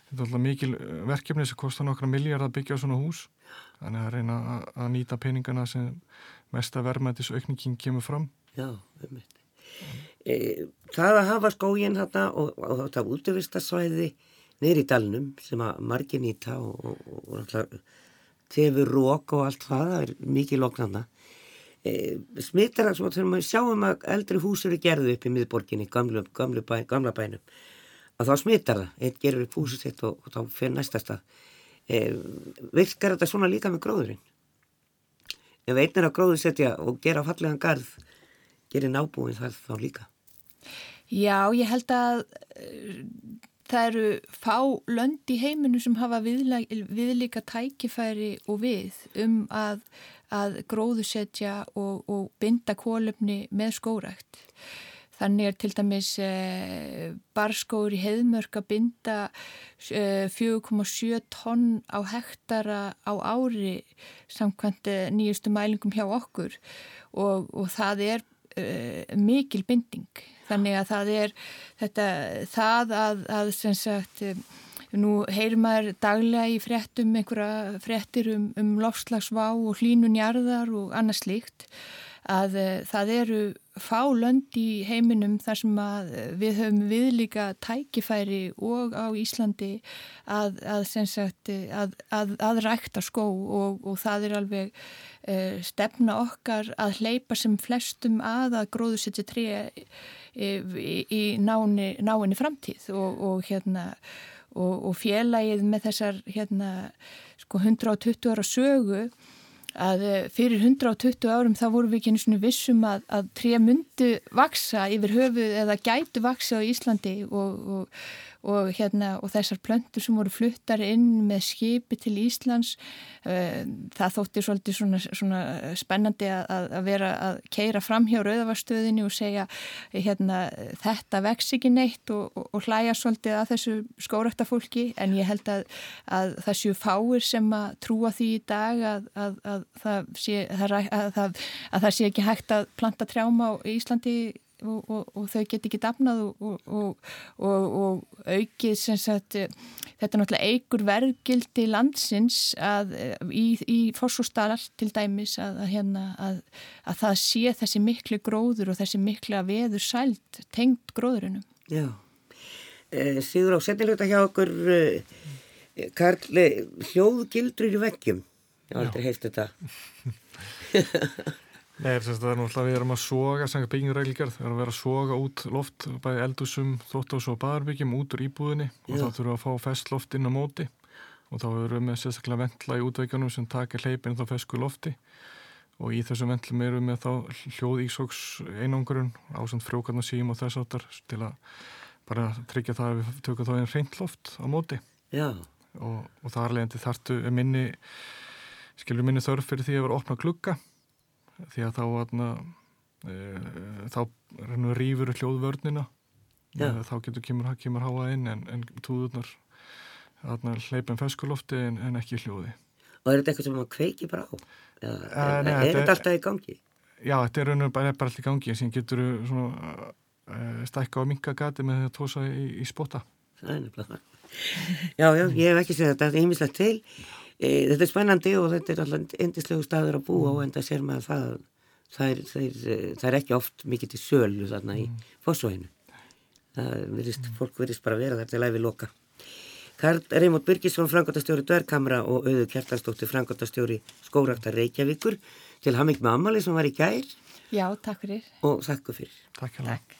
S4: þetta er alltaf mikil eh, verkefni sem kostar nokkra miljard að byggja svona hús. Þannig að reyna að, að nýta peningana sem mest að verma þessu aukningin kemur fram.
S1: Já, um þetta. E, það að hafa skóginn þarna og, og þetta útvistasvæði niður í dalnum sem að margir nýta og, og, og náttúrulega tefur rók og allt það, það er mikið loknanda. E, smittar það þegar maður sjáum að eldri hús eru gerðu upp í miðborginni, gamlu, gamlu bæ, gamla bænum, að þá smittar það, einn gerur upp húsið sitt og, og þá fyrir næsta stað. E, virkar þetta svona líka með gróðurinn? Ef einn er að gróðu setja og gera fallegan garð, gerir nábúin það þá líka.
S5: Já, ég held að uh, það eru fá lönd í heiminu sem hafa viðla, viðlíka tækifæri og við um að, að gróðusetja og, og binda kólefni með skórækt. Þannig er til dæmis eh, barskóur í heiðmörk að binda eh, 4,7 tonn á hektara á ári samkvæmt eh, nýjustu mælingum hjá okkur. Og, og það er uh, mikil binding. Þannig að það er þetta, það að, að sem sagt um, nú heyrir maður daglega í fréttum einhverja fréttir um, um lofslagsvá og hlínunjarðar og annað slíkt að uh, það eru fá lönd í heiminum þar sem að við höfum viðlíka tækifæri og á Íslandi að, að, sagt, að, að rækta skó og, og það er alveg uh, stefna okkar að hleypa sem flestum að að gróðusetja tré í, í, í náni, náinni framtíð og, og hérna og félagið með þessar hérna sko 120 ára sögu að eh, fyrir 120 árum þá vorum við ekki einu svona vissum að, að tré myndu vaksa yfir höfuð eða gætu vaksa á Íslandi og, og og, hérna, og þessar plöntur sem voru fluttar inn með skipi til Íslands uh, það þótti svolítið svona, svona spennandi að, að vera að keira fram hjá rauðavarstöðinu og segja hérna, þetta vex ekki neitt og, og, og hlæja svolítið að þessu skórakta fólki en ég held að, að það séu fáir sem að trúa því í dag að, að það sé, það sé ekki hægt að planta trjáma á Íslandi og, og, og þau get ekki dafnað og, og aukið sagt, þetta er náttúrulega eigur verðgildi landsins að, í, í fórsústalar til dæmis að, hérna, að, að það sé þessi miklu gróður og þessi mikla veður sælt tengt gróðurinnum.
S1: Já, eh, Sigur á setnilegta hjá okkur eh, Karl, hljóðgildur í veggjum, ég har aldrei heilt þetta. *laughs*
S4: Nei, það er náttúrulega við erum að soga sanga byggingureglíkjar, við erum að vera að soga út loft bæði eldusum, þóttás og badarbyggjum út úr íbúðinni og Já. þá þurfum við að fá fest loft inn á móti. Og þá erum við með sérstaklega ventla í útveikjanum sem takir hleypinn þá fesku lofti. Og í þessum ventlum erum við með þá hljóð ísóks einangurinn á svona frjókarnarsým og þess áttar til að bara tryggja það að við tökum þá einn reynd loft á móti. Og, og það er leiðandi þartu minni skilur minni þörf fyrir því að vera opna klukka því að þá atna, e, þá rýfur hljóðvörnina. E, þá getur kemur, kemur háa inn en, en túðurnar hleypum feskulofti en, en ekki hljóði.
S1: Og er þetta eitthvað sem maður kveiki bara á? Eða, er, nei, er þetta alltaf í gangi?
S4: Já, þetta er bara, bara alltaf í gangi sem getur svona, e, stækka á minkagati með því að tósa í, í spotta.
S1: Það er nefnilega Já, já, ég hef ekki segjað þetta, þetta er heimislegt til e, þetta er spennandi og þetta er alltaf endislegu staður að búa og enda sér maður það það er, það er, e, það er ekki oft mikið til sölu þarna í mm. fósóinu það verist, fólk verist bara vera þar til að við loka. Karl Reymótt Byrkisson, frangotastjóri Dverkamra og auðu Kjartansdóttir, frangotastjóri Skóraktar Reykjavíkur til Hamming Mamali sem var í gær.
S5: Já, takk fyrir.
S1: Og þakku fyrir.
S4: Takk, takk.